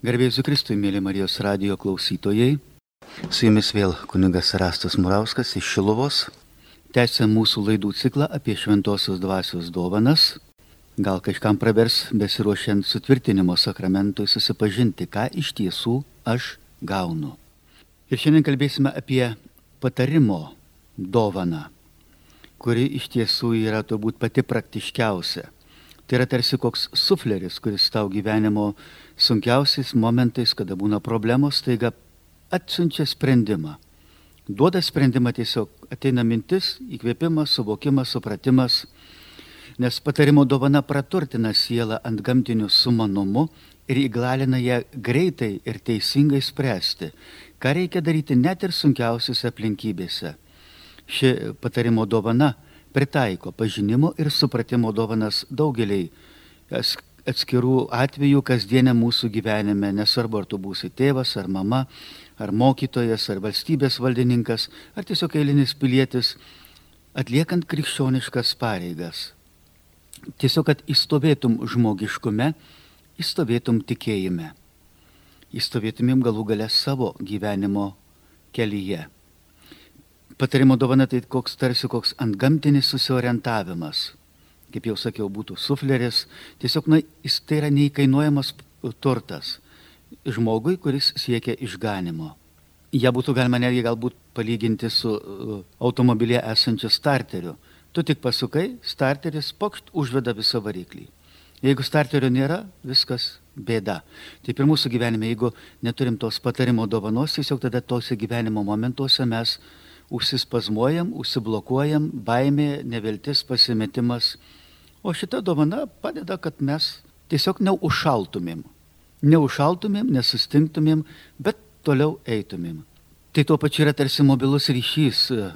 Garbėsiu Kristui, mėly Marijos radio klausytojai. Su jumis vėl kunigas Rastas Murauskas iš Šilovos. Tęsiam mūsų laidų ciklą apie šventosios dvasios dovanas. Gal kažkam pravers besiruošiant sutvirtinimo sakramentui susipažinti, ką iš tiesų aš gaunu. Ir šiandien kalbėsime apie patarimo dovaną, kuri iš tiesų yra turbūt pati praktiškiausia. Tai yra tarsi koks sufleris, kuris tau gyvenimo sunkiausiais momentais, kada būna problemos, taiga atsiunčia sprendimą. Duoda sprendimą tiesiog, ateina mintis, įkvėpimas, suvokimas, supratimas, nes patarimo dovana praturtina sielą ant gamtinių sumanumų ir įgalina ją greitai ir teisingai spręsti, ką reikia daryti net ir sunkiausiose aplinkybėse. Ši patarimo dovana pritaiko pažinimo ir supratimo dovanas daugeliai atskirų atvejų kasdienė mūsų gyvenime, nesvarbu ar tu būsi tėvas ar mama, ar mokytojas, ar valstybės valdininkas, ar tiesiog eilinis pilietis, atliekant krikščioniškas pareigas. Tiesiog, kad įstovėtum žmogiškume, įstovėtum tikėjime, įstovėtumėm galų galę savo gyvenimo kelyje. Patarimo dovana tai koks tarsi koks antgamtinis susiorientavimas. Kaip jau sakiau, būtų sufleris. Tiesiog na, jis tai yra neįkainuojamas turtas žmogui, kuris siekia išganimo. Ja būtų galima netgi galbūt palyginti su uh, automobilėje esančiu starteriu. Tu tik pasukai, starteris pokšt užveda visą variklį. Jeigu starterio nėra, viskas bėda. Taip ir mūsų gyvenime, jeigu neturim tos patarimo dovanos, tiesiog tada tose gyvenimo momentuose mes užsispazmuojam, užsiblokuojam, baimė, neviltis, pasimetimas. O šita dovana padeda, kad mes tiesiog neužšaltumėm. Neužšaltumėm, nesustingtumėm, bet toliau eitumėm. Tai tuo pačiu yra tarsi mobilus ryšys e,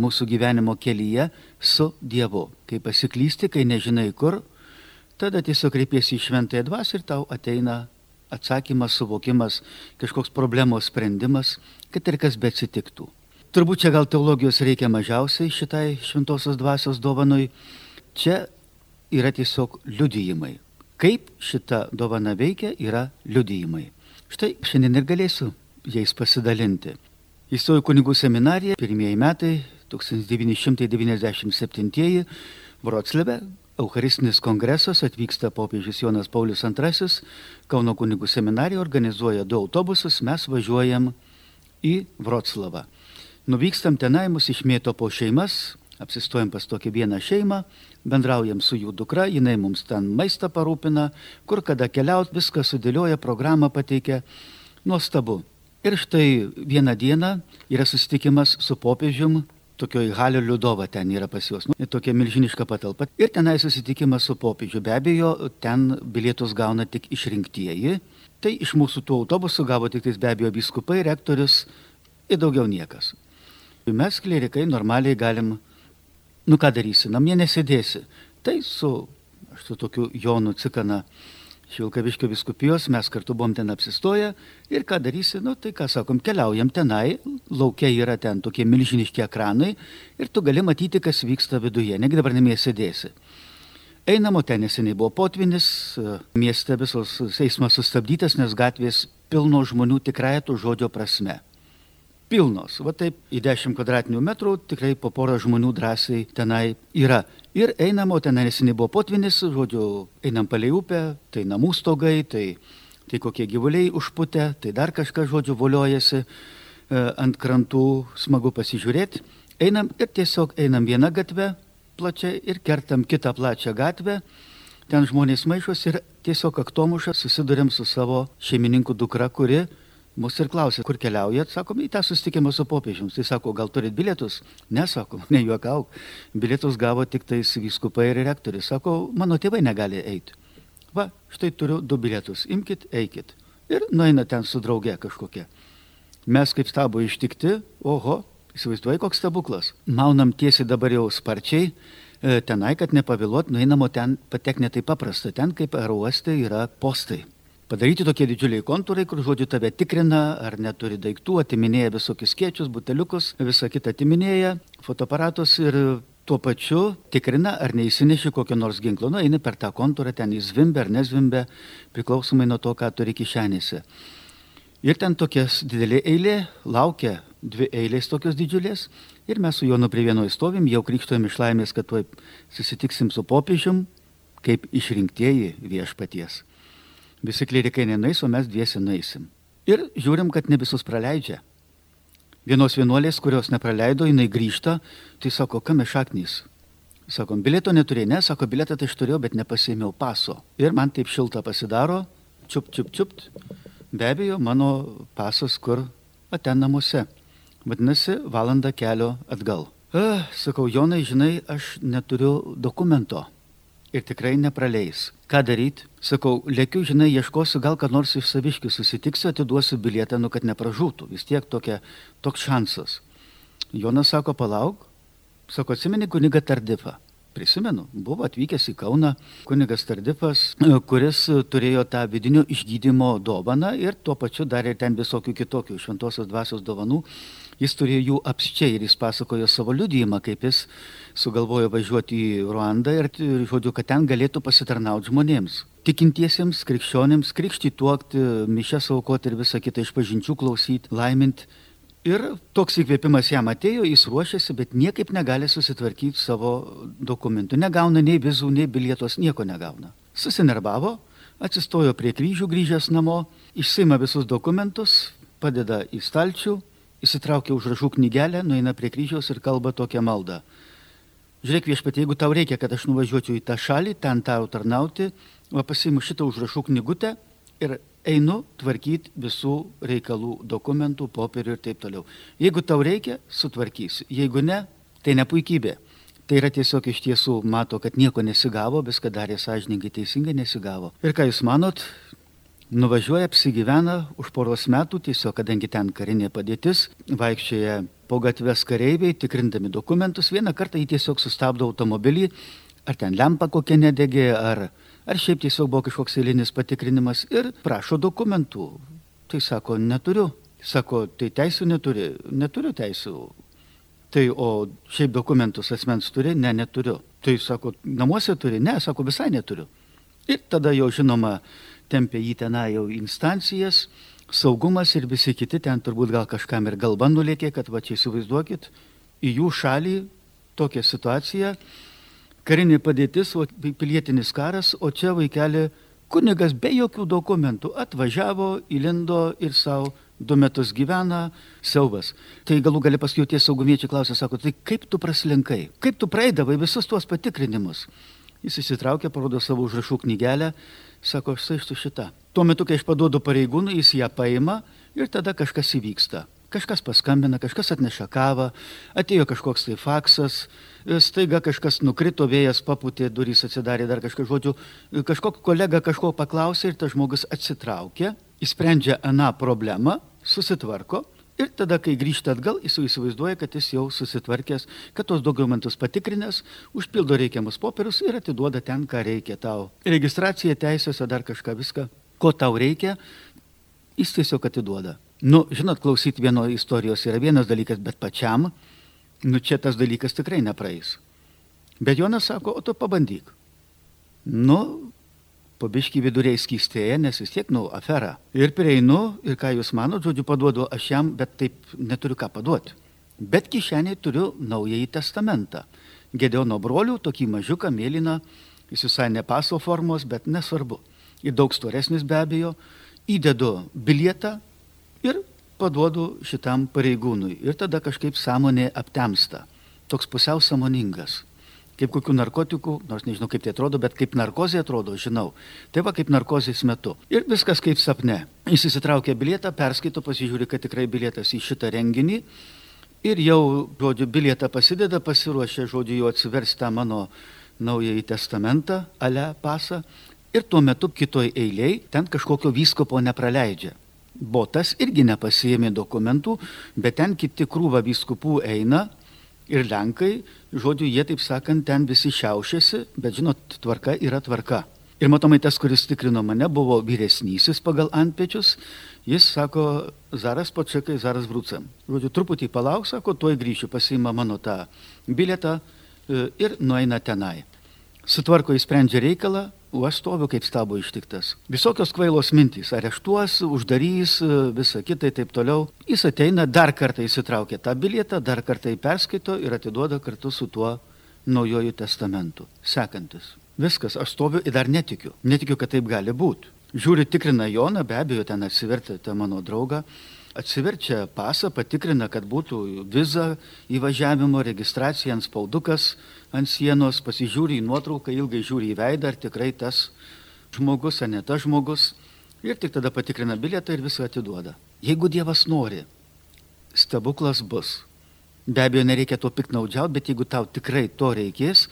mūsų gyvenimo kelyje su Dievu. Kai pasiklysti, kai nežinai kur, tada tiesiog kreipiesi į šventąją dvasę ir tau ateina atsakymas, suvokimas, kažkoks problemos sprendimas, kad ir kas bet atsitiktų. Turbūt čia gal teologijos reikia mažiausiai šitai šventosios dvasios dovanui. Čia yra tiesiog liudijimai. Kaip šita dovana veikia, yra liudijimai. Štai šiandien ir galėsiu jais pasidalinti. Įstojau kunigų seminariją, pirmieji metai 1997 Vroclave, Eucharistinis kongresas atvyksta popiežius Jonas Paulius II, Kauno kunigų seminarija organizuoja du autobusus, mes važiuojam į Vroclavą. Nuvykstam tenai, mus išmėto po šeimas, apsistojam pas tokią vieną šeimą, bendraujam su jų dukra, jinai mums ten maistą parūpina, kur kada keliaut, viską sudėlioja, programą pateikia. Nuostabu. Ir štai vieną dieną yra susitikimas su popiežium, tokioje Halio Liudova ten yra pas juos, nu, tokia milžiniška patalpa. Ir tenai susitikimas su popiežiu. Be abejo, ten bilietus gauna tik išrinktieji. Tai iš mūsų tų autobusų gavo tik tais be abejo biskupai, rektorius ir daugiau niekas. Mes klerikai normaliai galim, nu ką darysi, namie nesėdėsi. Tai su, aš su tokiu Jonu Cikana Šilkaviškio viskupijos, mes kartu buvom ten apsistoję ir ką darysi, nu tai ką sakom, keliaujam tenai, laukia yra ten tokie milžiniški ekranai ir tu gali matyti, kas vyksta viduje, negi dabar namie sėdėsi. Einamo ten neseniai buvo potvinis, mieste visos eismas sustabdytas, nes gatvės pilno žmonių tikrąją to žodžio prasme pilnos. Va taip į 10 kvadratinių metrų tikrai po porą žmonių drąsiai tenai yra. Ir einam, o ten neseniai buvo potvinis, žodžiu, einam palei upę, tai namų stogai, tai, tai kokie gyvuliai užputę, tai dar kažkas, žodžiu, voliojasi e, ant krantų, smagu pasižiūrėti. Einam ir tiesiog einam vieną gatvę plačią ir kertam kitą plačią gatvę. Ten žmonės maišos ir tiesiog aktomušą susidurėm su savo šeimininku dukra, kuri Mūsų ir klausė, kur keliaujat, sakom, į tą susitikimą su popiežiams. Tai sako, gal turit bilietus? Nesako, nejuokauk. Bilietus gavo tik tais vyskupai ir rektorius. Sako, mano tėvai negali eiti. Va, štai turiu du bilietus, imkite, eikit. Ir nueina ten su drauge kažkokia. Mes kaip stabo ištikti, oho, įsivaizduoji, koks stebuklas. Maunam tiesiai dabar jau sparčiai, e, tenai, kad nepavėluot, nueinamo ten patek netai paprasta. Ten kaip aerouoste yra postai padaryti tokie didžiuliai kontūrai, kur žodžiu tave tikrina, ar neturi daiktų, atiminėja visokius skiečius, buteliukus, visą kitą atiminėja, fotoaparatus ir tuo pačiu tikrina, ar neįsineši kokio nors ginklo, nu eini per tą kontūrą, ten jis zvimbia ar nezvimbia, priklausomai nuo to, ką turi kišenėse. Ir ten tokias didelė eilė, laukia dvi eilės tokios didžiulės. Ir mes su Jonu prie vieno įstovim, jau krikštojom iš laimės, kad tuoj susitiksim su popiežium, kaip išrinktieji viešpaties. Visi klerikai nenais, o mes dviesi naisim. Ir žiūrim, kad ne visus praleidžia. Vienos vienuolės, kurios nepraleido, jinai grįžta, tai sako, kam šaknys? Sakom, bilieto neturėjai, ne, sako, bilietą tai aš turėjau, bet nepasėmiau paso. Ir man taip šilta pasidaro, čiup, čiup, čiup, Be abejo, mano pasas kur, o ten namuose. Vadinasi, valanda kelio atgal. A, sakau, Jonai, žinai, aš neturiu dokumento ir tikrai nepraleis. Ką daryti? Sakau, lėkiu, žinai, ieškosiu, gal ką nors iš saviškių susitiksiu, atiduosiu bilietą, nu kad nepražūtų. Vis tiek tokia, toks šansas. Jonas sako, palauk, sako, atsimeni kuniga Tardifą prisimenu, buvo atvykęs į Kauną kunigas Tardifas, kuris turėjo tą vidinio išgydymo dovaną ir tuo pačiu darė ten visokių kitokių šventosios dvasios dovanų. Jis turėjo jų apsčiai ir jis pasakojo savo liudijimą, kaip jis sugalvojo važiuoti į Ruandą ir, žodžiu, kad ten galėtų pasitarnauti žmonėms. Tikintiesiems, krikščionėms, krikštį tuokti, mišęs aukoti ir visą kitą išpažinčių klausyti, laiminti. Ir toks įkvėpimas jam atėjo, jis ruošiasi, bet niekaip negali susitvarkyti savo dokumentų. Negauna nei vizų, nei bilietos, nieko negauna. Susinervavo, atsistojo prie kryžių grįžęs namo, išsima visus dokumentus, padeda į stalčių, įsitraukia užrašų knygelę, nueina prie kryžiaus ir kalba tokią maldą. Žiūrėk viešpatie, jeigu tau reikia, kad aš nuvažiuočiau į tą šalį, ten tau tarnauti, va pasiimu šitą užrašų knygutę ir einu tvarkyti visų reikalų, dokumentų, popierių ir taip toliau. Jeigu tau reikia, sutvarkysiu. Jeigu ne, tai ne puikybė. Tai yra tiesiog iš tiesų mato, kad nieko nesigavo, viską darė sąžininkai, teisingai nesigavo. Ir ką jūs manot, nuvažiuoja, apsigyvena už poros metų, tiesiog kadangi ten karinė padėtis, vaikščioja po gatves kareiviai, tikrindami dokumentus, vieną kartą jį tiesiog sustabdo automobilį, ar ten lempa kokia nedegė, ar ar šiaip tiesiog buvo kažkoks eilinis patikrinimas ir prašo dokumentų. Tai sako, neturiu. Sako, tai teisų neturi, neturiu teisų. Tai o šiaip dokumentus asmens turi, ne, neturiu. Tai sako, namuose turi, ne, sako, visai neturiu. Ir tada jau žinoma, tempė jį tenai jau instancijas, saugumas ir visi kiti ten turbūt gal kažkam ir galva nulėkė, kad va čia įsivaizduokit, į jų šalį tokią situaciją karinė padėtis, o pilietinis karas, o čia vaikelė kunigas be jokių dokumentų atvažiavo, įlindo ir savo du metus gyvena, siaubas. Tai galų gali paskui tie saugumiečiai klausė, sako, tai kaip tu praslinkai, kaip tu praeidavai visus tuos patikrinimus. Jis įsitraukė, parodo savo užrašų knygelę, sako, štai štai šitą. Tuo metu, kai aš paduodu pareigūnui, jis ją paima ir tada kažkas įvyksta. Kažkas paskambina, kažkas atneša kavą, atėjo kažkoks tai faksas, staiga kažkas nukrito, vėjas paputė, durys atsidarė, dar kažkas žodžiu, kažkokį kolegą kažko paklausė ir tas žmogus atsitraukė, įsprendžia aną problemą, susitvarko ir tada, kai grįžta atgal, jis jau įsivaizduoja, kad jis jau susitvarkęs, kad tos dokumentus patikrinęs, užpildo reikiamus popierius ir atiduoda ten, ką reikia tau. Registracija, teisės, ar dar kažką viską, ko tau reikia, jis tiesiog atiduoda. Nu, žinot, klausyti vieno istorijos yra vienas dalykas, bet pačiam, nu čia tas dalykas tikrai nepraeis. Bet Jonas sako, o tu pabandyk. Nu, pabiški viduriai skystėja, nes vis tiek, nu, afera. Ir prieinu, ir ką jūs manote, žodžiu, paduodu aš jam, bet taip neturiu ką paduoti. Bet kišeniai turiu naująjį testamentą. Gedeono brolių, tokį mažiuką, mėlyną, jis visai ne paso formos, bet nesvarbu. Ir daug storesnis be abejo. Įdedu bilietą, ir paduodu šitam pareigūnui. Ir tada kažkaip sąmonė aptemsta. Toks pusiau samoningas. Kaip kokių narkotikų, nors nežinau kaip tai atrodo, bet kaip narkozė atrodo, žinau. Tai va kaip narkozės metu. Ir viskas kaip sapne. Jis įsitraukia bilietą, perskaito, pasižiūri, kad tikrai bilietas į šitą renginį. Ir jau, žodžiu, bilietą pasideda, pasiruošia, žodžiu, jau atsiversti tą mano naująjį testamentą, ale pasą. Ir tuo metu kitoj eiliai ten kažkokio vyskopo nepraleidžia. Botas irgi nepasijėmė dokumentų, bet ten kiti krūva vyskupų eina ir Lenkai, žodžiu, jie taip sakant, ten visi šiaušiasi, bet žinot, tvarka yra tvarka. Ir matomai tas, kuris tikrino mane, buvo vyresnysis pagal antpečius. Jis sako, Zaras počekai, Zaras brūcam. Žodžiu, truputį palauk, sako, tuoj grįšiu, pasiima mano tą bilietą, e, ir nueina tenai. Sutvarko įsprendžia reikalą, o aš stoviu kaip stabo ištiktas. Visokios kvailos mintys, areštuos, uždarys, e, visą kitą ir taip toliau. Jis ateina, dar kartą įsitraukia tą bilietą, dar kartą jį perskaito ir atiduoda kartu su tuo naujojų testamentu. Sekantis. Viskas, aš stoviu ir dar netikiu. Netikiu, kad taip gali būti. Žiūri, tikrina Joną, be abejo, ten atsivertė mano draugą atsiverčia pasą, patikrina, kad būtų viza įvažiavimo, registracija ant spaudukas ant sienos, pasižiūri į nuotrauką, ilgai žiūri į veidą, ar tikrai tas žmogus, ar ne tas žmogus. Ir tik tada patikrina bilietą ir viską atiduoda. Jeigu Dievas nori, stebuklas bus. Be abejo, nereikia to piknaudžiauti, bet jeigu tau tikrai to reikės,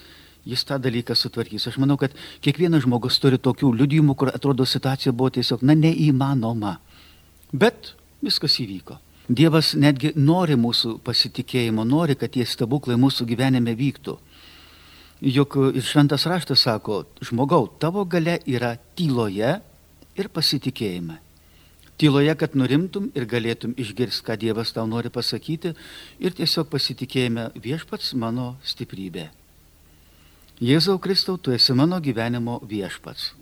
jis tą dalyką sutvarkys. Aš manau, kad kiekvienas žmogus turi tokių liudijimų, kur atrodo situacija buvo tiesiog, na, neįmanoma. Bet Viskas įvyko. Dievas netgi nori mūsų pasitikėjimo, nori, kad tie stebuklai mūsų gyvenime vyktų. Juk ir šventas raštas sako, žmogau, tavo gale yra tyloje ir pasitikėjime. Tyloje, kad nurimtum ir galėtum išgirsti, ką Dievas tau nori pasakyti ir tiesiog pasitikėjime viešpats mano stiprybė. Jėzau Kristau, tu esi mano gyvenimo viešpats.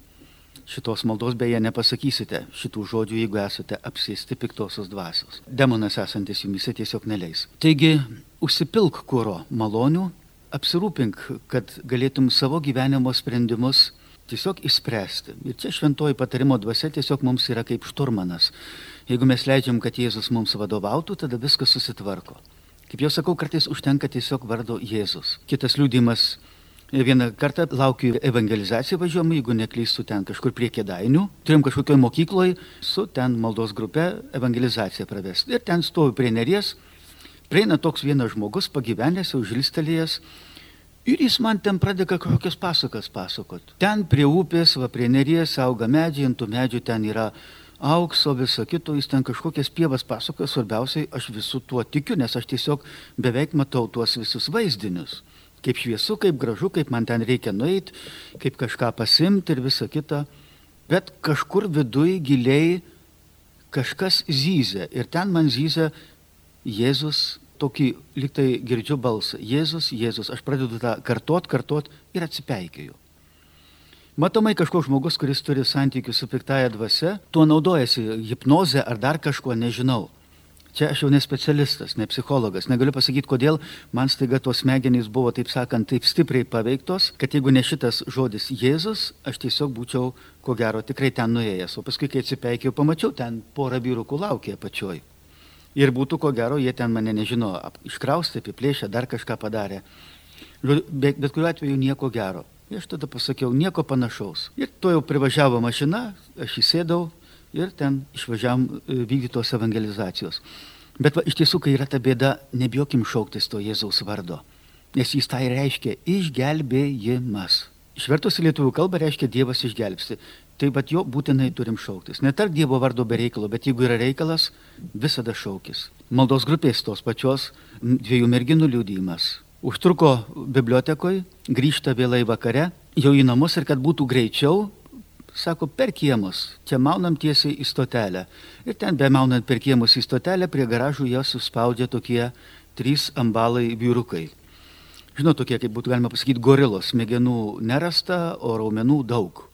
Šitos maldos beje nepasakysite šitų žodžių, jeigu esate apsėsti piktosios dvasios. Demonas esantis jumise tiesiog neleis. Taigi, užsipilk kūro malonių, apsirūpink, kad galėtum savo gyvenimo sprendimus tiesiog išspręsti. Ir čia šventoji patarimo dvasia tiesiog mums yra kaip šturmanas. Jeigu mes leidžiam, kad Jėzus mums vadovautų, tada viskas susitvarko. Kaip jau sakau, kartais užtenka tiesiog vardo Jėzus. Kitas liūdimas Vieną kartą laukiu evangelizaciją važiuojam, jeigu neklystu ten kažkur prie kėdainių. Turim kažkokioje mokykloje su ten maldos grupe evangelizaciją pravesti. Ir ten stovi prie neries, prieina toks vienas žmogus, pagyvenęs, jau žilstelėjęs. Ir jis man ten pradeda kažkokias pasakas pasakot. Ten prie upės, va prie neries auga medžiai, ant tų medžių ten yra aukso, viso kito, jis ten kažkokias pievas pasakoja, svarbiausiai aš visų tuo tikiu, nes aš tiesiog beveik matau tuos visus vaizdinius kaip šviesu, kaip gražu, kaip man ten reikia nueiti, kaip kažką pasimti ir visa kita. Bet kažkur viduj giliai kažkas zyzia. Ir ten man zyzia Jėzus, tokį liktai girdžiu balsą. Jėzus, Jėzus. Aš pradedu tą kartot, kartot ir atsipeikėjau. Matomai kažkoks žmogus, kuris turi santykių su piktaja dvasia, tuo naudojasi hipnoze ar dar kažkuo, nežinau. Čia aš jau ne specialistas, ne psichologas. Negaliu pasakyti, kodėl man staiga tos smegenys buvo, taip sakant, taip stipriai paveiktos, kad jeigu ne šitas žodis Jėzus, aš tiesiog būčiau, ko gero, tikrai ten nuėjęs. O paskui, kai atsipeikėjau, pamačiau ten porą vyrukų laukė apačioj. Ir būtų, ko gero, jie ten mane nežino, iškraustė, apiplėšė, dar kažką padarė. Bet, bet kuriuo atveju nieko gero. Ir aš tada pasakiau, nieko panašaus. Ir to jau privažiavo mašina, aš įsėdau, ir ten išvažiavam e, vykdytos evangelizacijos. Bet va, iš tiesų, kai yra ta bėda, nebijokim šauktis to Jėzaus vardo, nes jis tai reiškia išgelbėjimas. Išvertus į lietuvių kalbą reiškia Dievas išgelbsti. Tai bet jo būtinai turim šauktis. Ne tarp Dievo vardo be reikalo, bet jeigu yra reikalas, visada šaukis. Maldos grupės tos pačios dviejų merginų liūdėjimas. Užtruko bibliotekoje, grįžta vėlai vakare, jau į namus ir kad būtų greičiau, sako, per kiemus, čia maunam tiesiai į stotelę. Ir ten be maunant per kiemus į stotelę, prie garažų jas suspaudžia tokie trys ambalai vyrukai. Žinot, tokie, kaip būtų galima pasakyti, gorilos, smegenų nerasta, o raumenų daug.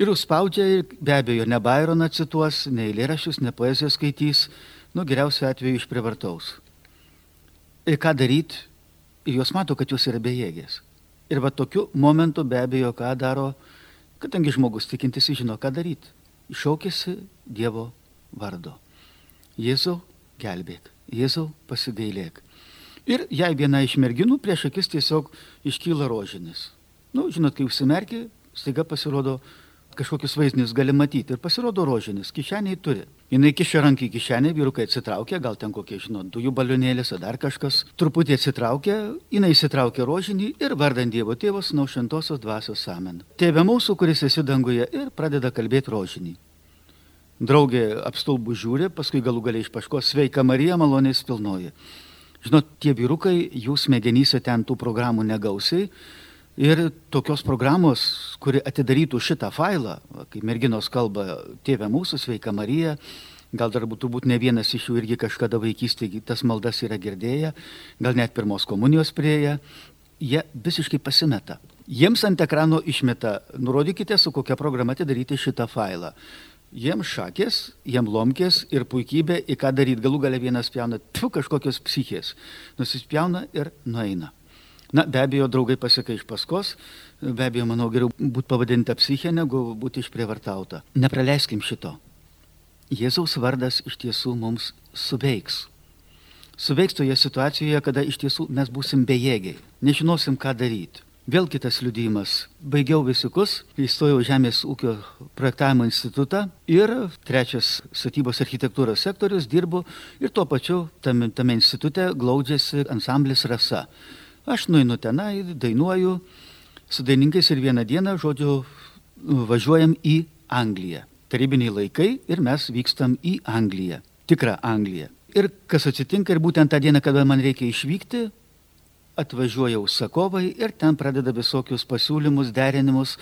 Ir užspaudžia, ir be abejo, ne Baironą cituos, ne eilėrašius, ne poeziją skaitys, nu geriausiu atveju išprivartaus. Ir ką daryti, jos mato, kad jos yra bejėgės. Ir va tokiu momentu be abejo, ką daro Kadangi žmogus tikintis žino, ką daryti. Iššaukėsi Dievo vardo. Jėzau, gelbėk. Jėzau, pasigailėk. Ir jai viena iš merginų prieš akis tiesiog iškyla rožinis. Na, nu, žinot, kai užsimerki, staiga pasirodo kažkokius vaizdinius gali matyti. Ir pasirodo rožinis, kišeniai turi. Jis kiša ranką į kišenę, vyrukai atsitraukia, gal ten kokie, žinot, dujų balionėlis ar dar kažkas. Truputį atsitraukia, jinai įsitraukia rožinį ir vardant Dievo tėvos nuo šventosios dvasios samen. Tėve mūsų, kuris esi danguje ir pradeda kalbėti rožinį. Draugė apstulbų žiūri, paskui galų galiai iš paškos sveika Marija malonės pilnoji. Žinot, tie vyrukai, jų smegenyse ten tų programų negausiai Ir tokios programos, kuri atidarytų šitą failą, kai merginos kalba Tėvė mūsų, sveika Marija, gal dar būtų būt ne vienas iš jų irgi kažkada vaikystėje tas maldas yra girdėję, gal net pirmos komunijos prieėję, jie visiškai pasimeta. Jiems ant ekrano išmeta, nurodykite, su kokia programa atidaryti šitą failą. Jiems šakės, jiems lomkės ir puikybė, į ką daryti. Galų gale vienas pjauna, tu kažkokios psichės. Nusispjauna ir nueina. Na, be abejo, draugai pasiekia iš paskos, be abejo, manau, geriau būti pavadinta psichė, negu būti išprievartauta. Nepraleiskim šito. Jėzaus vardas iš tiesų mums suveiks. Suveiks toje situacijoje, kada iš tiesų mes būsim bejėgiai, nežinosim, ką daryti. Vėl kitas liudijimas. Baigiau visikus, įstojau Žemės ūkio projektavimo institutą ir trečias statybos architektūros sektorius dirbu ir tuo pačiu tame, tame institute glaudžiasi ansamblis Rasa. Aš nueinu tenai, dainuoju su dainininkais ir vieną dieną, žodžiu, važiuojam į Angliją. Tarybiniai laikai ir mes vykstam į Angliją, tikrą Angliją. Ir kas atsitinka, ir būtent tą dieną, kada man reikia išvykti, atvažiuoja užsakovai ir ten pradeda visokius pasiūlymus, derinimus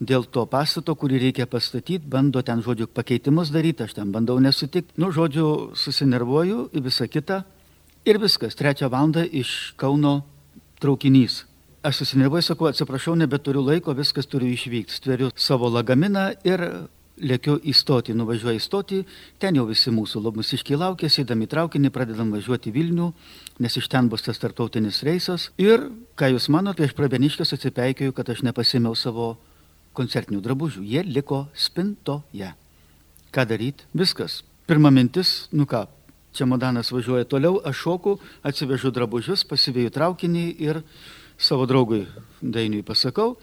dėl to pastato, kurį reikia pastatyti, bando ten, žodžiu, pakeitimus daryti, aš ten bandau nesutikti, nu, žodžiu, susinervuoju į visą kitą ir viskas, trečią valandą iš Kauno traukinys. Aš susinervuoju, sakau, atsiprašau, nebeturiu laiko, viskas turiu išvykti. Stveriu savo lagaminą ir lėkiu į stotį, nuvažiuoju į stotį, ten jau visi mūsų musiškiai laukia, sėdami traukinį, pradedam važiuoti Vilnių, nes iš ten bus tas tartautinis reisas. Ir, ką jūs manote, aš prabeniškas atsipeikėjau, kad aš nepasimiau savo koncertinių drabužių. Jie liko spintoje. Ką daryti? Viskas. Pirma mintis, nu ką, čemodanas važiuoja toliau, aš šoku, atsivežu drabužius, pasivėjau traukinį ir savo draugui Dainiui pasakau,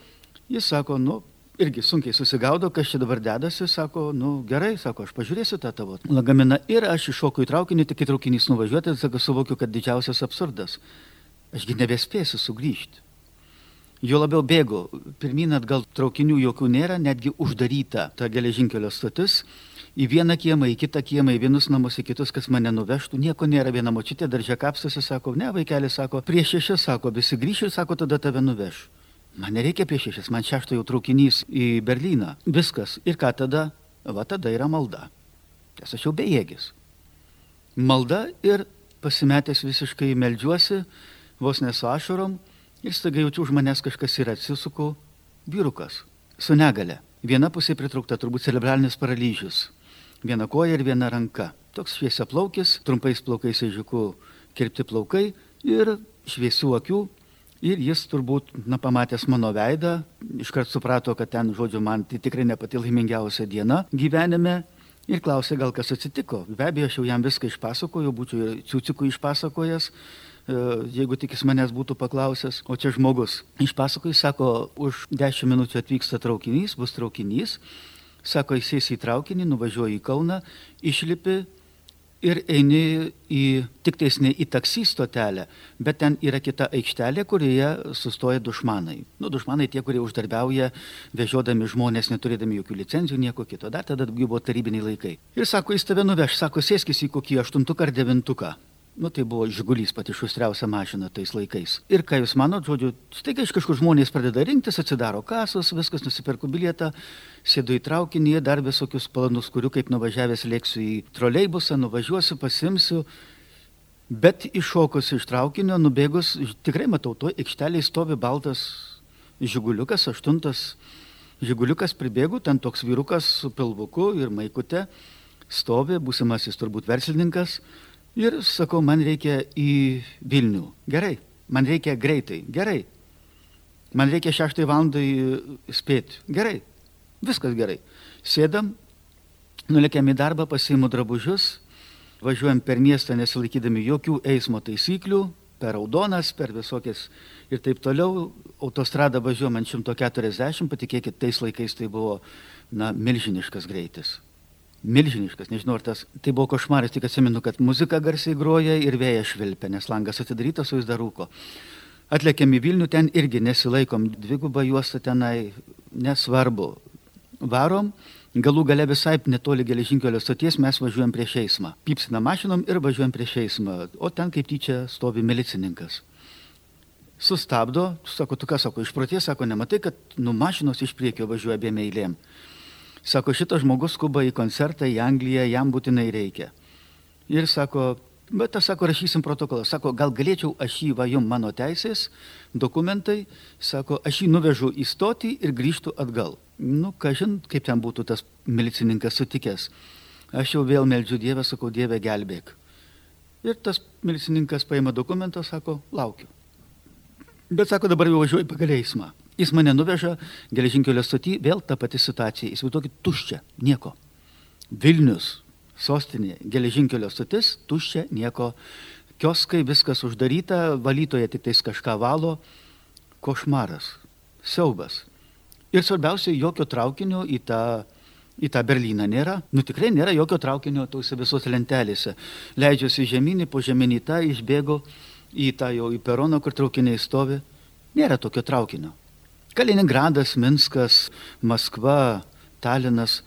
jis sako, nu, irgi sunkiai susigaudo, kas čia dabar dedasi, sako, nu gerai, sako, aš pažiūrėsiu tą tavo lagaminą ir aš iššoku į traukinį, tik į traukinys nuvažiuoti, sako, suvokiu, kad didžiausias absurdas. Ašgi nebespėsiu sugrįžti. Jo labiau bėgu, pirmin atgal traukinių jokių nėra, netgi uždaryta ta geležinkelio stotis į vieną kiemą, į kitą kiemą, į vienus namus, į kitus, kas mane nuvežtų, nieko nėra. Viena močiutė daržė kapstosi, sako, ne, vaikeli, sako, prieš šešias, sako, visi grįšiu, sako, tada tave nuveš. Man nereikia prieš šešias, man šešto jau traukinys į Berliną. Viskas. Ir ką tada? Va tada yra malda. Nes aš jau bejėgis. Malda ir pasimetęs visiškai meldžiuosi, vos nesu ašarom ir staiga jaučiu už manęs kažkas ir atsisuku, vyrukas, su negale. Viena pusė pritraukta turbūt cerebralinis paralyžius viena koja ir viena ranka. Toks šviesia plaukis, trumpais plaukais ežiuku kirpti plaukai ir šviesių akių. Ir jis turbūt, na, pamatęs mano veidą, iškart suprato, kad ten, žodžiu, man tai tikrai ne pati laimingiausia diena gyvenime. Ir klausė, gal kas atsitiko. Be abejo, aš jau jam viską išpasakojau, būčiau ir ciucikų išpasakojęs, e, jeigu tik jis manęs būtų paklausęs. O čia žmogus išpasakoja, sako, už dešimt minučių atvyksta traukinys, bus traukinys Sako, įsėsi į traukinį, nuvažiuoji į Kauną, išlipi ir eini į, tik tais ne į taksį stotelę, bet ten yra kita aikštelė, kurioje sustoja dušmanai. Nu, dušmanai tie, kurie uždarbiauja, vežiodami žmonės, neturėdami jokių licenzijų, nieko kito. Dar tada buvo tarybiniai laikai. Ir sako, jis tave nuveš, sako, sėskis į kokį aštuntuką ar devintuką. Nu, tai buvo žigulys pati šustriausia mašina tais laikais. Ir ką jūs manot, žodžiu, staiga iš kažkur žmonės pradeda rinktis, atsidaro kasos, viskas, nusiperku bilietą, sėdu į traukinį, dar visokius planus, kurių kaip nuvažiavęs lėksiu į troleibusą, nuvažiuosiu, pasimsiu. Bet iššokus iš traukinio, nubėgus, tikrai matau, to aikšteliai stovi baltas žiguliukas, aštuntas žiguliukas pribėgu, ten toks vyrukas su pilvuku ir maikute stovi, būsimasis turbūt verslininkas Ir sakau, man reikia į Vilnių. Gerai, man reikia greitai. Gerai. Man reikia šeštai valandai spėti. Gerai. Viskas gerai. Sėdam, nulėkiam į darbą, pasiimu drabužius, važiuojam per miestą nesilaikydami jokių eismo taisyklių, per raudonas, per visokias ir taip toliau. Autostrada važiuojam ant 140, patikėkit, tais laikais tai buvo na, milžiniškas greitis milžiniškas, nežinau, ar tas, tai buvo košmaras, tik atsimenu, kad muzika garsiai groja ir vėjas švilpia, nes langas atidarytas, o jis dar rūko. Atlėkėm į Vilnių, ten irgi nesilaikom, dvigubą juostą tenai, nesvarbu. Varom, galų gale visai netoli geležinkelio stoties mes važiuojam prieš eismą. Pypsina mašinom ir važiuojam prieš eismą, o ten kaip tyčia stovi milicininkas. Sustabdo, sako, tu ką sako, išproties, sako, nematai, kad nu mašinos iš priekio važiuoja abiem eilėm. Sako, šitas žmogus skuba į koncertą į Angliją, jam būtinai reikia. Ir sako, Bet aš sako, rašysim protokolą. Sako, gal galėčiau aš jį, va jum mano teisės, dokumentai, sako, aš jį nuvežu į stotį ir grįžtų atgal. Nu, kažin, kaip ten būtų tas milicininkas sutikęs. Aš jau vėl meldžiu Dievę, sakau, Dieve gelbėk. Ir tas milicininkas paima dokumentą, sako, laukiu. Bet sako, dabar jau važiuoju pagal eismą. Jis mane nuveža geležinkelio stotį, vėl ta pati situacija. Įsivaizduokit, tuščia, nieko. Vilnius, sostinė, geležinkelio stotis, tuščia, nieko. Kioskai, viskas uždaryta, valytoje tik tais kažką valo. Košmaras, siaubas. Ir svarbiausia, jokio traukinio į tą, į tą Berlyną nėra. Nu tikrai nėra jokio traukinio tose visose lentelėse. Leidžiuosi žemynį, po žemynį tą išbėgo į tą jau į peroną, kur traukiniai stovi. Nėra tokio traukinio. Kaliningradas, Minskas, Maskva, Talinas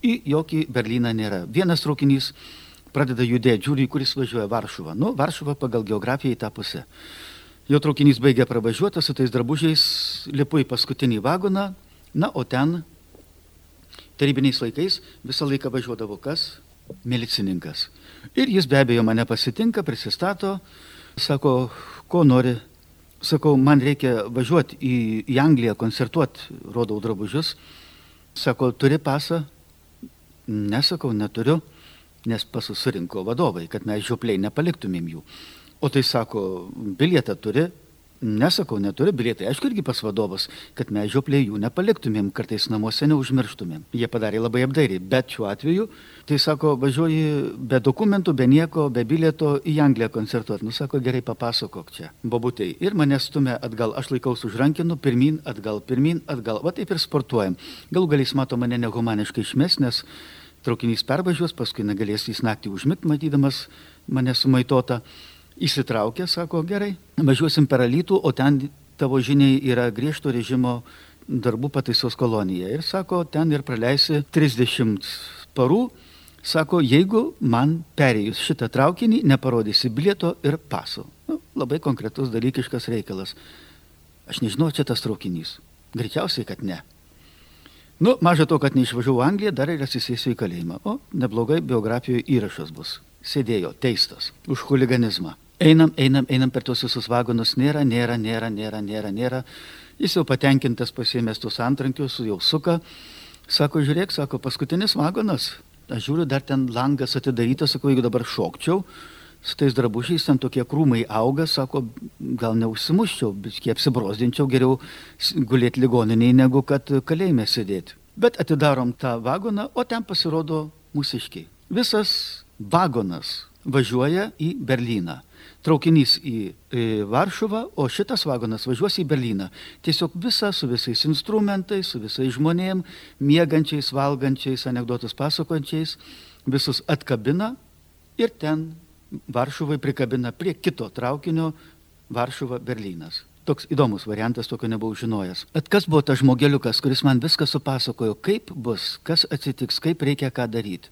į jokį Berlyną nėra. Vienas traukinys pradeda judėti, žiūri, kuris važiuoja Varšuvą. Nu, Varšuva pagal geografiją į tą pusę. Jo traukinys baigia pravažiuoti, su tais drabužiais lipu į paskutinį vagoną, na, o ten tarybiniais laikais visą laiką važiuodavo kas? Milicininkas. Ir jis be abejo mane pasitinka, prisistato, sako, ko nori. Sakau, man reikia važiuoti į, į Angliją koncertuoti, rodau drabužius. Sako, turi pasą? Nesakau, neturiu, nes pasus surinko vadovai, kad mes žiopliai nepaliktumėm jų. O tai sako, bilietą turi? Nesakau, neturi bilietai. Aišku, irgi pas vadovas, kad mes žiopliai jų nepaliktumėm, kartais namuose neužmirštumėm. Jie padarė labai apdairiai, bet šiuo atveju, tai sako, važiuoji be dokumentų, be nieko, be bilieto į Angliją koncertuoti. Nu, sako, gerai papasakok čia, babutei. Ir mane stumia atgal, aš laikausi už rankinų, pirmin, atgal, pirmin, atgal. Va taip ir sportuojam. Galų galės mato mane nehumaniškai išmes, nes traukinys pervažiuos, paskui negalės jis naktį užmigti, matydamas mane sumaitota. Įsitraukė, sako, gerai, važiuosim per Alytų, o ten tavo žiniai yra griežto režimo darbų pataisos kolonija. Ir sako, ten ir praleisi 30 parų. Sako, jeigu man perėjus šitą traukinį neparodysi bilieto ir paso. Nu, labai konkretus dalykiškas reikalas. Aš nežinau, čia tas traukinys. Greičiausiai, kad ne. Nu, maža to, kad neišvažiavau Angliją, dar ir atsisėsiu į kalėjimą. O, neblogai biografijoje įrašas bus. Sėdėjo, teistas už huliganizmą. Einam, einam, einam per tuos visus vagonus, nėra, nėra, nėra, nėra, nėra, nėra. Jis jau patenkintas pasiėmęs tuos antrankius, jau suka. Sako, žiūrėk, sako, paskutinis vagonas. Aš žiūriu, dar ten langas atidarytas, sako, jeigu dabar šokčiau, su tais drabužiais ten tokie krūmai auga, sako, gal neužsimuščiau, bet kiek apsibrozdinčiau, geriau gulėti ligoniniai, negu kad kalėjime sėdėti. Bet atidarom tą vagoną, o ten pasirodo mūsiškiai. Visas vagonas važiuoja į Berliną traukinys į, į Varšuvą, o šitas vagonas važiuos į Berliną. Tiesiog visa su visais instrumentais, su visais žmonėm, miegančiais, valgančiais, anegdotus pasakojančiais, visus atkabina ir ten Varšuvai prikabina prie kito traukinio Varšuva Berlynas. Toks įdomus variantas, tokio nebuvau žinojęs. At kas buvo tas žmogeliukas, kuris man viską supasakojo, kaip bus, kas atsitiks, kaip reikia ką daryti.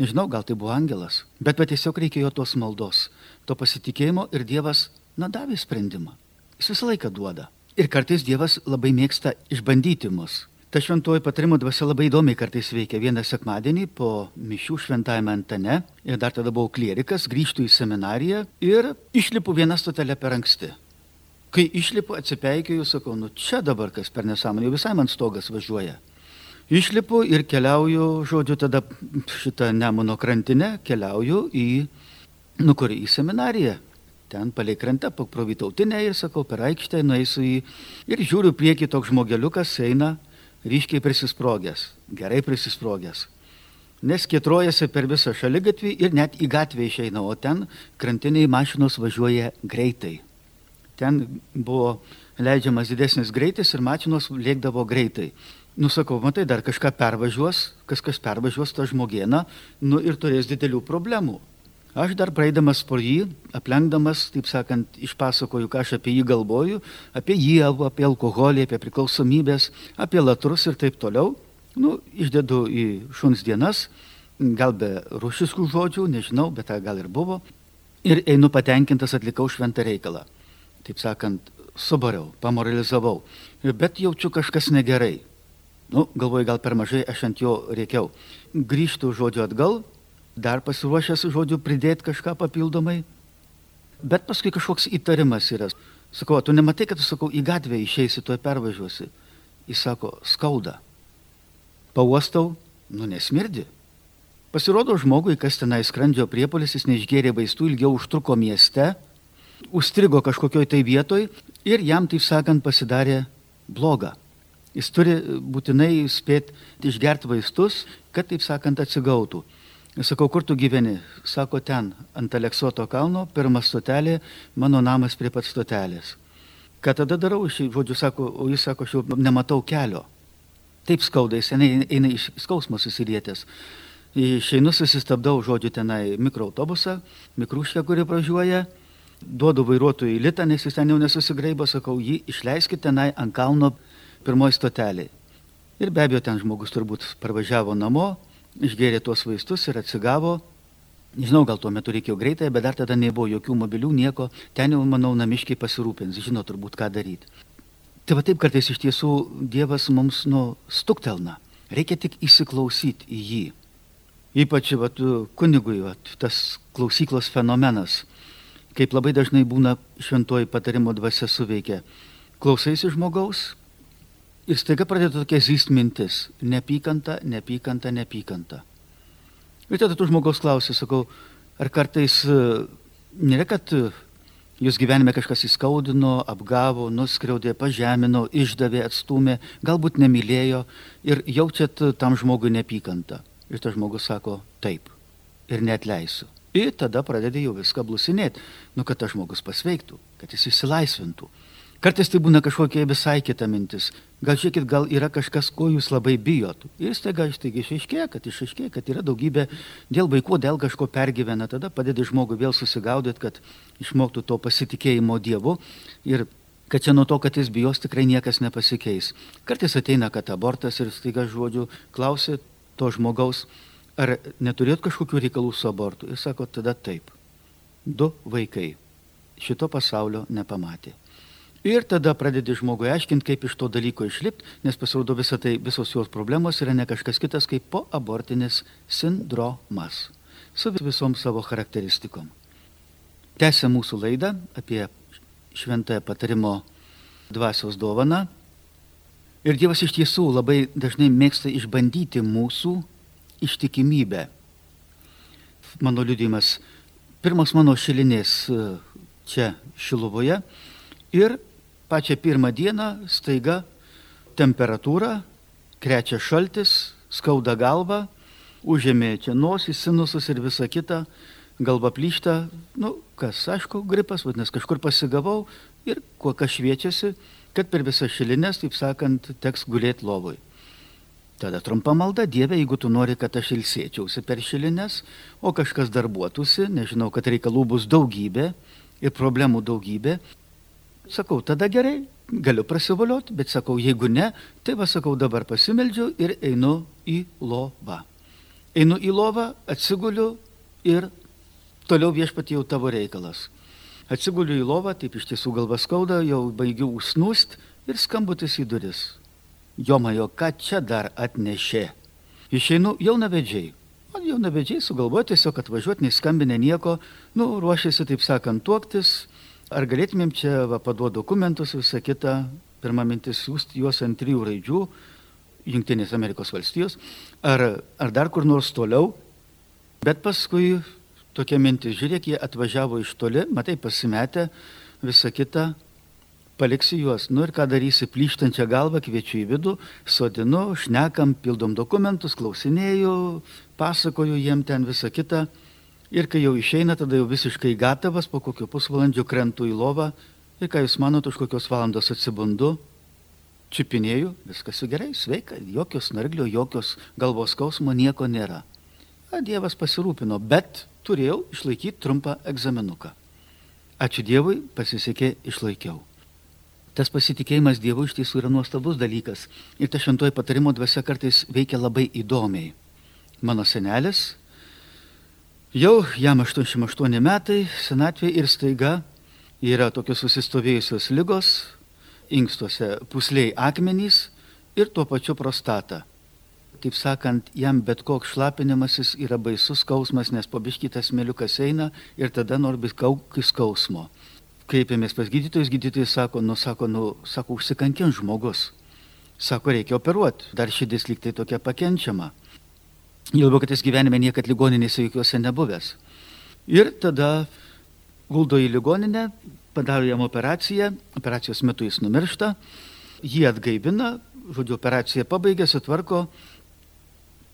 Nežinau, gal tai buvo angelas, bet, bet tiesiog reikėjo tos maldos, to pasitikėjimo ir Dievas, na, davė sprendimą. Jis visą laiką duoda. Ir kartais Dievas labai mėgsta išbandyti mus. Ta šventoji patarimo dvasia labai įdomiai kartais veikia. Vieną sekmadienį po mišių šventajame Antane, ir dar tada buvau klierikas, grįžtų į seminariją ir išlipu vieną stotelę per anksti. Kai išlipu, atsipeikėjau, sakau, nu čia dabar kas per nesąmonę, jau visai man stogas važiuoja. Išlipu ir keliauju, žodžiu, tada šitą Nemuno krantinę keliauju į, nu kur, į seminariją. Ten palei krantą, pro Vytautinę ir sakau, per aikštę nueisiu į... Ir žiūriu prieki toks žmogeliukas eina, ryškiai prisisprogęs, gerai prisisprogęs. Nes kietrojasi per visą šaligatvį ir net į gatvę išeina, o ten krantiniai mašinos važiuoja greitai. Ten buvo leidžiamas didesnis greitis ir mašinos lėkdavo greitai. Nusakau, matai, dar kažką pervažiuos, kažkas pervažiuos tą žmogieną, nu ir turės didelių problemų. Aš dar praeidamas po jį, aplenkdamas, taip sakant, išpasakoju, ką aš apie jį galvoju, apie jį, apie alkoholį, apie priklausomybės, apie latrus ir taip toliau. Nu, išdedu į šuns dienas, gal be rušiskų žodžių, nežinau, bet tai gal ir buvo. Ir einu patenkintas atlikau šventą reikalą. Taip sakant, subariau, pamoralizavau. Bet jaučiu kažkas negerai. Nu, galvoju, gal per mažai aš ant jo reikiau. Grįžtų žodžiu atgal dar pasiruošęs žodžiu pridėti kažką papildomai. Bet paskui kažkoks įtarimas yra. Sakau, tu nematai, kad sakau, į gatvę išeisi, tu pervažiuosi. Jis sako, skauda. Pauostau, nu nesmirdi. Pasirodo žmogui, kas tenai skrandžio priepolis, jis neišgėrė vaistų, ilgiau užtruko mieste, užstrigo kažkokioj tai vietoj ir jam, taip sakant, pasidarė bloga. Jis turi būtinai spėti išgerti vaistus, kad, taip sakant, atsigautų. Sakau, kur tu gyveni? Sako, ten, ant Aleksoto kalno, pirma stotelė, mano namas prie pat stotelės. Ką tada darau, iš žodžių sako, o jis sako, aš jau nematau kelio. Taip skauda, jis eina, eina iš skausmo susirietęs. Išeinu, susistabdau, žodžiu, tenai mikroautobusą, mikrūškę, kuri pražiuoja, duodu vairuotojui litą, nes jis ten jau nesusigraibo, sakau, jį išleiskite tenai ant kalno pirmoji stotelė. Ir be abejo, ten žmogus turbūt parvažiavo namo, išgėrė tuos vaistus ir atsigavo. Nežinau, gal tuo metu reikėjo greitai, bet dar tada nebuvo jokių mobilių, nieko. Ten jau, manau, namiškiai pasirūpins, žino turbūt, ką daryti. Tai va taip kartais iš tiesų Dievas mums nu stuktelna. Reikia tik įsiklausyti į jį. Ypač va, kunigui va, tas klausyklos fenomenas, kaip labai dažnai būna šventoji patarimo dvasia suveikia. Klausaisi žmogaus, Ir staiga pradeda tokia zyst mintis - nepykanta, nepykanta, nepykanta. Ir tada tu žmogaus klausi, sakau, ar kartais e, nėra, kad e, jūs gyvenime kažkas įskaudino, apgavo, nuskriaudė, pažemino, išdavė, atstumė, galbūt nemylėjo ir jaučiat tam žmogui nepykantą. Ir tas žmogus sako, taip, ir net leisiu. Ir tada pradedi jau viską blusinėti, nu kad tas žmogus pasveiktų, kad jis išsilaisvintų. Kartais tai būna kažkokia visai kita mintis. Gal žiūrėkit, gal yra kažkas, ko jūs labai bijot. Ir staiga išaiškėja, kad išaiškėja, kad yra daugybė dėl vaikų, dėl kažko pergyvena. Tada padeda žmogui vėl susigaudyti, kad išmoktų to pasitikėjimo Dievu. Ir kad čia nuo to, kad jis bijos, tikrai niekas nepasikeis. Kartais ateina, kad abortas ir staiga žodžiu klausia to žmogaus, ar neturėt kažkokių reikalų su abortu. Ir sako, tada taip. Du vaikai šito pasaulio nepamatė. Ir tada pradedi žmogui aiškinti, kaip iš to dalyko išlipti, nes pasirodo visa tai, visos jos problemos yra ne kažkas kitas kaip po abortinis sindromas su visom savo charakteristikom. Tęsia mūsų laidą apie šventąją patarimo dvasios dovaną. Ir Dievas iš tiesų labai dažnai mėgsta išbandyti mūsų ištikimybę. Mano liudimas, pirmas mano šilinės čia Šiluvoje ir pačią pirmą dieną staiga temperatūra, krečia šaltis, skauda galva, užėmė čia nosį, sinusus ir visa kita, galva plyšta, nu kas, aišku, gripas, vadinasi, kažkur pasigavau ir kuo kas šviečiasi, kad per visas šilinės, taip sakant, teks gulėti lovui. Tada trumpa malda, Dieve, jeigu tu nori, kad aš ilsėčiausi per šilinės, o kažkas darbuotųsi, nežinau, kad reikalų bus daugybė ir problemų daugybė, Sakau, tada gerai, galiu prasivolioti, bet sakau, jeigu ne, tai va sakau, dabar pasimeldžiu ir einu į lovą. Einu į lovą, atsiguliu ir toliau viešpat jau tavo reikalas. Atsiguliu į lovą, taip iš tiesų galva skauda, jau baigiu užsnūst ir skambutis į duris. Jomajo, ką čia dar atnešė? Išeinu jaunavedžiai. O jaunavedžiai sugalvoja tiesiog atvažiuoti, neskambinę nieko, nu, ruošiasi, taip sakant, tuoktis, Ar galėtumėm čia va, paduoti dokumentus, visą kitą, pirmą mintis siūsti juos ant trijų raidžių, Junktinės Amerikos valstijos, ar, ar dar kur nors toliau. Bet paskui tokia mintis, žiūrėk, jie atvažiavo iš toli, matai, pasimetę, visą kitą, paliksi juos. Nu ir ką darysi, plyštančią galvą kviečiu į vidų, sodinu, šnekam, pildom dokumentus, klausinėjau, pasakoju jiem ten visą kitą. Ir kai jau išeina, tada jau visiškai gatavas, po kokio pusvalandžio krentu į lovą ir ką jūs manote, už kokios valandos atsibundu, čipinėjau, viskas gerai, sveika, jokios narglio, jokios galvos skausmo, nieko nėra. A, Dievas pasirūpino, bet turėjau išlaikyti trumpą egzaminuką. Ačiū Dievui, pasisekė išlaikiau. Tas pasitikėjimas Dievu iš tiesų yra nuostabus dalykas. Ir ta šventoji patarimo dvasia kartais veikia labai įdomiai. Mano senelis Jau jam 88 metai, senatvė ir staiga yra tokios susistovėjusios lygos, inkstuose pusliai akmenys ir tuo pačiu prostata. kaip sakant, jam bet koks šlapinimasis yra baisus skausmas, nes po biškitas mėliukas eina ir tada nori kaukį skausmo. Kreipėmės pas gydytojus, gydytojai sako, nu, sako, nu, sako, užsikankins žmogus. Sako, reikia operuoti, dar širdis liktai tokia pakenčiama. Jau labiau, kad jis gyvenime niekad ligoninėse jokiuose nebuvęs. Ir tada guldo į ligoninę, padaro jam operaciją, operacijos metu jis numiršta, jį atgaivina, žodžiu, operaciją pabaigė, sutvarko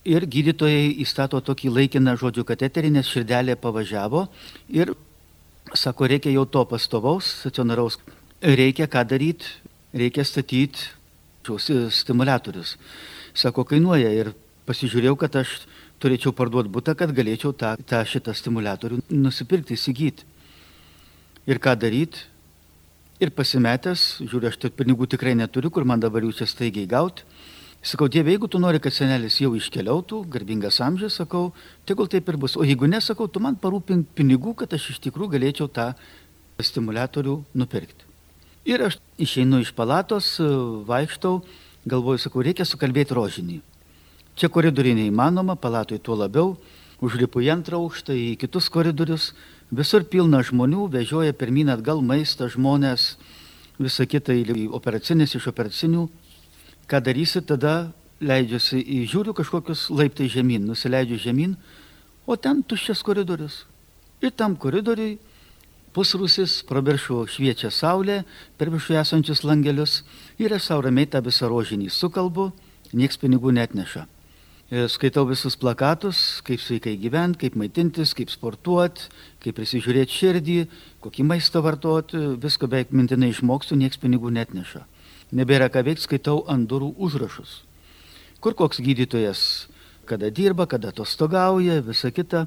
ir gydytojai įstato tokį laikiną žodžių kateterį, nes širdelė pavažiavo ir sako, reikia jau to pastovaus, stacionaraus, reikia ką daryti, reikia statyti stimulatorius. Sako, kainuoja ir pasižiūrėjau, kad aš turėčiau parduoti būtą, kad galėčiau tą, tą šitą stimulatorių nusipirkti, įsigyti. Ir ką daryti? Ir pasimetęs, žiūriu, aš tik pinigų tikrai neturiu, kur man dabar jų čia staigiai gauti. Sakau, Dieve, jeigu tu nori, kad senelis jau iškeliautų, garbingas amžius, sakau, tegul taip ir bus. O jeigu nesakau, tu man parūpink pinigų, kad aš iš tikrųjų galėčiau tą stimulatorių nupirkti. Ir aš išeinu iš palatos, vaikštau, galvoju, sakau, reikia sukalbėti rožinį. Čia koridoriai neįmanoma, palatoje tuo labiau, užlipu į antrą aukštą, į kitus koridorius, Visur pilna žmonių, vežioja pirmin atgal maistą žmonės, visą kitą į operacinės, iš operacinių. Ką darysi, tada leidžiuosi į žiūriu kažkokius laiptai žemyn, nusileidžiu žemyn, o ten tuščias koridorius. Ir tam koridoriui pusrusis, praviršų šviečia saulė, per viršų esančius langelius ir aš savo ramiai tą visą rožinį sukalbu, nieks pinigų net neša. E, skaitau visus plakatus, kaip sveikai gyventi, kaip maitintis, kaip sportuoti, kaip prisižiūrėti širdį, kokį maistą vartoti, visko beveik mintinai išmokstu, nieks pinigų net neša. Nebėra ką veikti, skaitau ant durų užrašus. Kur koks gydytojas, kada dirba, kada atostogauja, visa kita,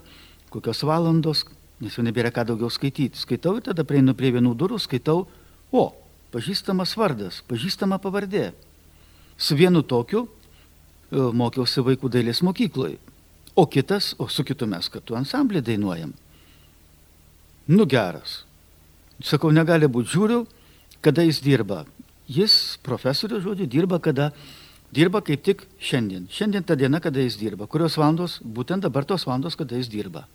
kokios valandos, nes jau nebėra ką daugiau skaityti. Skaitau ir tada prieinu prie vienų durų, skaitau, o, pažįstamas vardas, pažįstama pavardė. Su vienu tokiu mokiausi vaikų dailės mokykloje. O kitas, o su kitu mes, kad tu ansamblį dainuojam. Nu geras. Sakau, negali būti, žiūriu, kada jis dirba. Jis, profesorius, žodžiu, dirba kada, dirba kaip tik šiandien. Šiandien ta diena, kada jis dirba. Kurios valandos, būtent dabar tos valandos, kada jis dirba.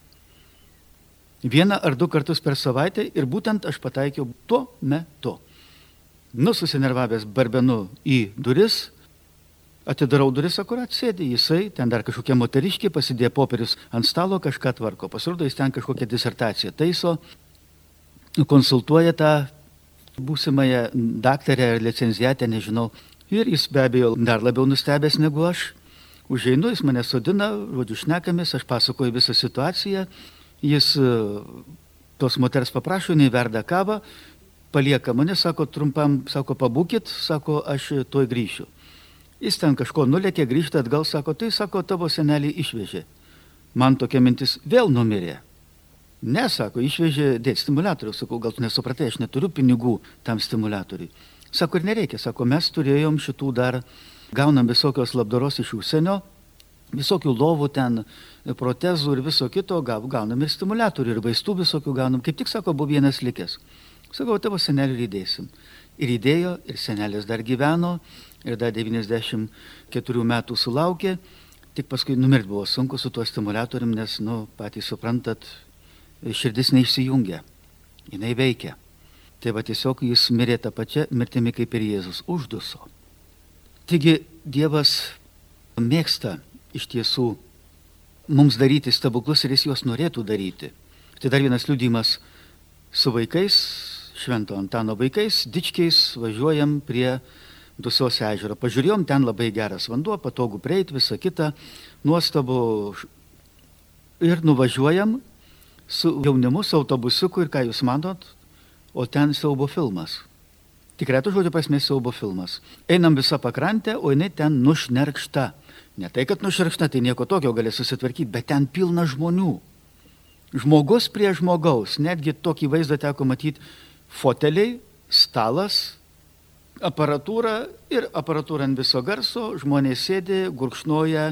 Vieną ar du kartus per savaitę ir būtent aš pataikiau tuo metu. Nu, susinervavęs barbenu į duris, Atidarau duris, akurat sėdi jisai, ten dar kažkokia moteriškė, pasidėjo popierius ant stalo, kažką tvarko. Pasirodo, jis ten kažkokią disertaciją taiso, konsultuoja tą būsimąją daktarę ar licenzijatę, nežinau. Ir jis be abejo dar labiau nustebęs negu aš. Užeinu, jis mane sodina, žodžiu, šnekamis, aš pasakoju visą situaciją. Jis e, tos moters paprašo, jinai verda kavą, palieka mane, sako, trumpam, sako, pabūkit, sako, aš tuoj grįšiu. Jis ten kažko nulėkė, grįžta atgal, sako, tai sako, tavo senelį išvežė. Man tokia mintis vėl numirė. Ne, sako, išvežė dėti stimulatorių. Sakau, gal tu nesupratai, aš neturiu pinigų tam stimulatoriui. Sako, ir nereikia, sako, mes turėjom šitų dar, gaunam visokios labdaros iš užsienio, visokių lovų ten, protezų ir viso kito, gaunam ir stimulatorių, ir vaistų visokių gaunam. Kaip tik, sako, buvo vienas likęs. Sakau, tavo senelį įdėsim. Ir įdėjo, ir senelis dar gyveno, ir dar 94 metų sulaukė, tik paskui numirt buvo sunku su tuo stimulatorium, nes, nu, patys suprantat, širdis neišsijungia, jinai veikia. Tai va tiesiog jis mirė tą pačią mirtimi kaip ir Jėzus, užduso. Taigi Dievas mėgsta iš tiesų mums daryti stebuklus ir jis juos norėtų daryti. Tai dar vienas liudimas su vaikais, Švento Antano vaikais, dičkiais važiuojam prie Dusos ežero. Pažiūrėjom, ten labai geras vanduo, patogu prieiti, visa kita, nuostabu. Ir nuvažiuojam su jaunimu, su autobusiuku ir ką jūs manot, o ten siaubo filmas. Tikrai to žodžio prasme siaubo filmas. Einam visą pakrantę, o jinai ten nušnerkšta. Ne tai, kad nušnerkšta, tai nieko tokio gali susitvarkyti, bet ten pilna žmonių. Žmogus prie žmogaus, netgi tokį vaizdą teko matyti, foteliai, stalas, aparatūra ir aparatūra ant viso garso, žmonės sėdi, gurkšnoja,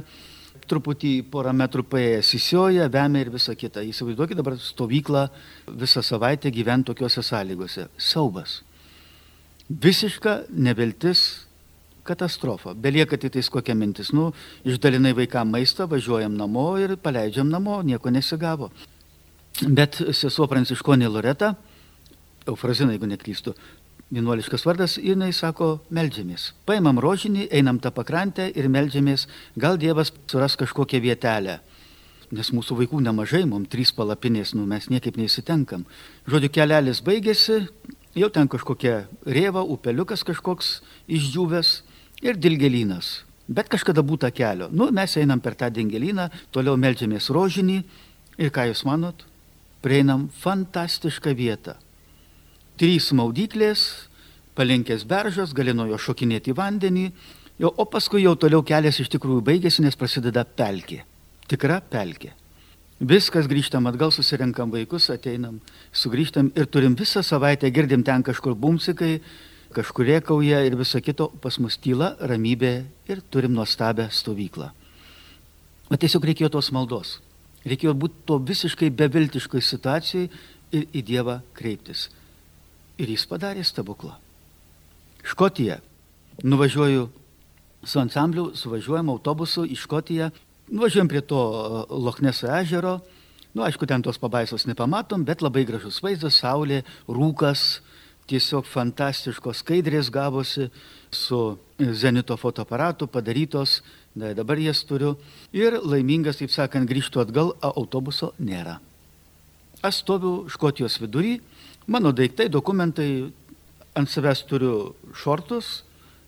truputį porą metrų paėjęs įsioja, vemia ir visa kita. Įsivaizduokit dabar stovyklą visą savaitę gyventi tokiuose sąlygose. Saubas. Visiška neviltis, katastrofa. Belieka tik tais kokia mintis, nu, išdalinai vaikam maistą, važiuojam namo ir paleidžiam namo, nieko nesigavo. Bet sesuo Pranciškonė Loreta, Eufrazina, jeigu neklystu, vienuoliškas vardas, jinai sako, melžiamės. Paimam rožinį, einam tą pakrantę ir melžiamės, gal Dievas suras kažkokią vietelę. Nes mūsų vaikų nemažai, mums trys palapinės, nu mes niekaip neįsitenkam. Žodžiu, kelelis baigėsi, jau ten kažkokia rėva, upeliukas kažkoks išdžiūvęs ir dilgelinas. Bet kažkada būta kelio. Nu, mes einam per tą dingeliną, toliau melžiamės rožinį ir ką jūs manot? Prieinam fantastišką vietą trys maudyklės, palenkęs beržas, gali nuo jo šokinėti į vandenį, jo, o paskui jau toliau kelias iš tikrųjų baigėsi, nes prasideda pelkė. Tikra pelkė. Viskas grįžtam atgal, susirenkam vaikus, ateinam, sugrįžtam ir turim visą savaitę, girdim ten kažkur bumsikai, kažkur riekauja ir viso kito, pas mus tyla, ramybė ir turim nuostabę stovyklą. O tiesiog reikėjo tos maldos. Reikėjo būti to visiškai beviltiškoj situacijai ir į Dievą kreiptis. Ir jis padarė stebuklą. Škotija. Nuvažiuoju su ansambliu, suvažiuojam autobusu į Škotiją, nuvažiuojam prie to e, Lochneso ežero. Nu, aišku, ten tos pabaisos nepamatom, bet labai gražus vaizdas, saulė, rūkas, tiesiog fantastiškos skaidrės gavosi su Zenito fotoaparatu padarytos, da, dabar jas turiu. Ir laimingas, taip sakant, grįžtu atgal, autobuso nėra. Aš stoviu Škotijos vidury, Mano daiktai, dokumentai, ant savęs turiu šortus,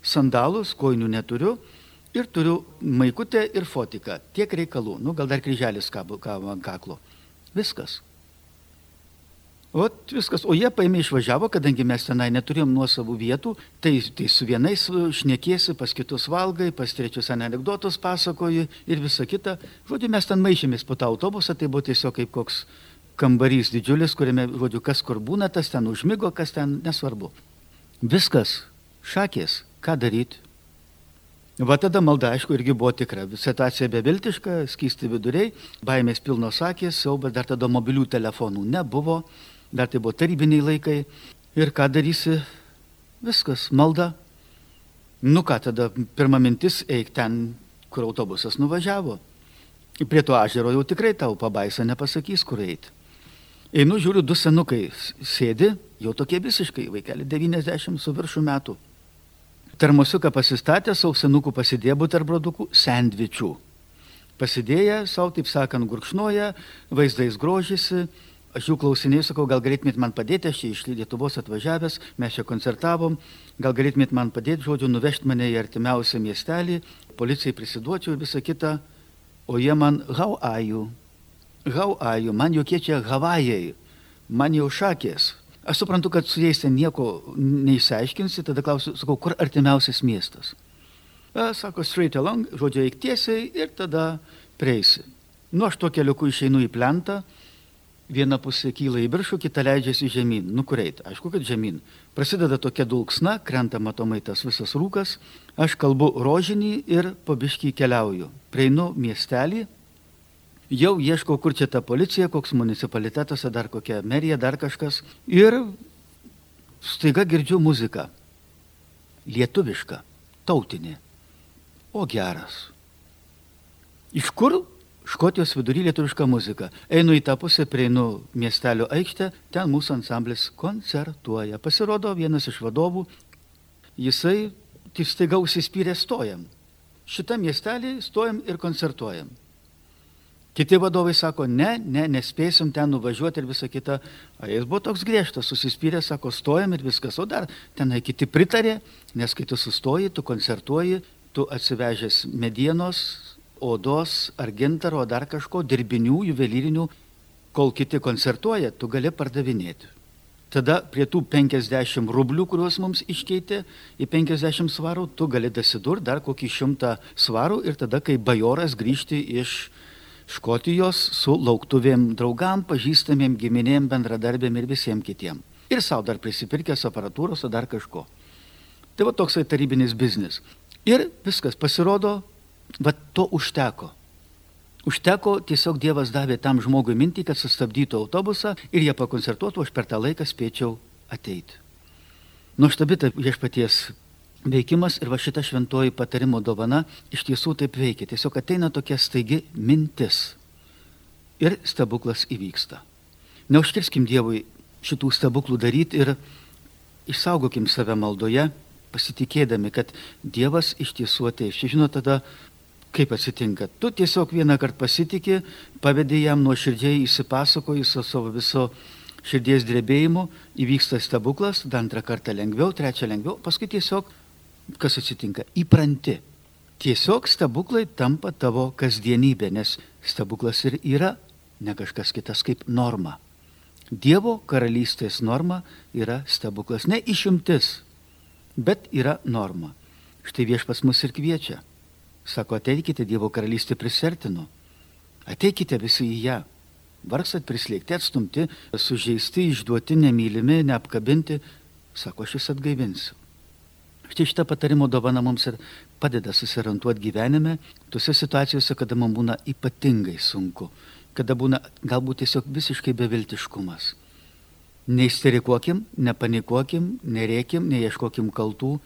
sandalus, kojinių neturiu ir turiu maikutę ir fotiką. Tiek reikalų. Nu, gal dar kryželis kabo ant kaklo. Viskas. O viskas. O jie paėmė išvažiavo, kadangi mes tenai neturėjom nuosavų vietų, tai, tai su vienais šnekėsi, pas kitus valgai, pas trečius anegdotus pasakoji ir visa kita. Žodžiu, mes ten maišėmės po tą autobusą, tai buvo tiesiog kaip koks kambarys didžiulis, kuriame, žodžiu, kas kur būna, tas ten užmygo, kas ten nesvarbu. Viskas, šakės, ką daryti. Va tada malda, aišku, irgi buvo tikra. Situacija beviltiška, skysti viduriai, baimės pilnos akės, siaubas, dar tada mobilių telefonų nebuvo, dar tai buvo tarybiniai laikai. Ir ką darysi? Viskas, malda. Nu ką tada, pirma mintis, eik ten, kur autobusas nuvažiavo. Prie to ažero jau tikrai tau pabaisa nepasakys, kur eiti. Einu, žiūriu, du senukai sėdi, jau tokie visiškai, vaikeli 90 su viršų metų. Termosiuką pasistatė, sausenukų pasidėjo buterbrodukų, sandvičių. Pasidėję, savo, taip sakant, gurkšnoja, vaizdais grožisi. Aš jų klausinėjau, sakau, gal galėtumėt man padėti, aš čia iš Lietuvos atvažiavęs, mes čia koncertavom, gal galėtumėt man padėti, žodžiu, nuvežti mane į artimiausią miestelį, policijai prisiduočiau ir visą kitą, o jie man, how are you? How are you? Man jokie čia Havajai, man jau šakės. Aš suprantu, kad su jais ten nieko neįsiaiškinsi, tada klausiu, sakau, kur artimiausias miestas. A, sako, straight along, žodžiu, eik tiesiai ir tada prieisi. Nu, aš to keliuku išeinu į plentą, viena pusė kyla į viršų, kita leidžiasi žemyn. Nu, kur eiti? Aišku, kad žemyn. Prasideda tokia dulksna, krenta matomai tas visas rūkas, aš kalbu rožinį ir pabiškį keliauju. Prieinu miestelį, jau ieškau, kur čia ta policija, koks municipalitetas, dar kokia merija, dar kažkas. Ir staiga girdžiu muziką. Lietuviška, tautinė. O geras. Iš kur? Škotijos vidury lietuviška muzika. Einu į tą pusę, prieinu miestelio aikštę, ten mūsų ansamblis koncertuoja. Pasirodo vienas iš vadovų, jisai tik staiga užsispyrė stojam. Šitą miestelį stojam ir koncertuojam. Kiti vadovai sako, ne, ne, nespėsim ten nuvažiuoti ir visa kita. O jis buvo toks griežtas, susispyrė, sako, stojam ir viskas. O dar tenai kiti pritarė, nes kai tu sustoji, tu koncertuoji, tu atsivežęs medienos, odos ar gintaro, ar dar kažko, dirbinių, juvelyrinių, kol kiti koncertuoja, tu gali pardavinėti. Tada prie tų 50 rublių, kuriuos mums iškeitė į 50 svarų, tu gali dasidurti dar kokį šimtą svarų ir tada, kai bajoras grįžti iš Škotijos su lauktuvėm draugam, pažįstamiem, giminėm, bendradarbėm ir visiems kitiem. Ir savo dar prisipirkęs aparatūros, o dar kažko. Tai va toksai tarybinis biznis. Ir viskas pasirodo, va to užteko. Užteko, tiesiog Dievas davė tam žmogui mintį, kad sustabdytų autobusą ir jie pakoncertuotų, aš per tą laiką spėčiau ateiti. Nuostabi ta viešpaties veikimas ir va šita šventoji patarimo dovana iš tiesų taip veikia. Tiesiog ateina tokia staigi mintis ir stebuklas įvyksta. Neužkirskim Dievui šitų stebuklų daryti ir išsaugokim save maldoje, pasitikėdami, kad Dievas iš tiesų ateis. Žinot, tada kaip atsitinka. Tu tiesiog vieną kartą pasitikė, pavedi jam nuoširdžiai įsipasakoji su savo viso širdies drebėjimu, įvyksta stebuklas, tada antrą kartą lengviau, trečią lengviau, paskui tiesiog, kas atsitinka, įpranti. Tiesiog stebuklai tampa tavo kasdienybė, nes stebuklas ir yra ne kažkas kitas kaip norma. Dievo karalystės norma yra stebuklas, ne išimtis, bet yra norma. Štai viešpas mus ir kviečia. Sako, ateikite Dievo karalystė prisertinu. Ateikite visi į ją. Vargstat prislėgti, atstumti, sužeisti, išduoti, nemylimi, neapkabinti. Sako, aš jūs atgaivinsiu. Štai šitą patarimo dovana mums ir padeda susirantuoti gyvenime, tuose situacijose, kada man būna ypatingai sunku kada būna galbūt tiesiog visiškai beviltiškumas. Neįsterikuokim, nepanikuokim, nerėkim, neieškokim kaltų,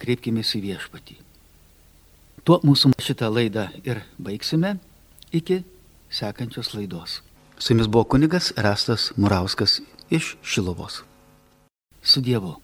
kreipkimės į viešpatį. Tuo mūsų šitą laidą ir baigsime iki sekančios laidos. Su jumis buvo kunigas Rastas Murauskas iš Šilovos. Su Dievu.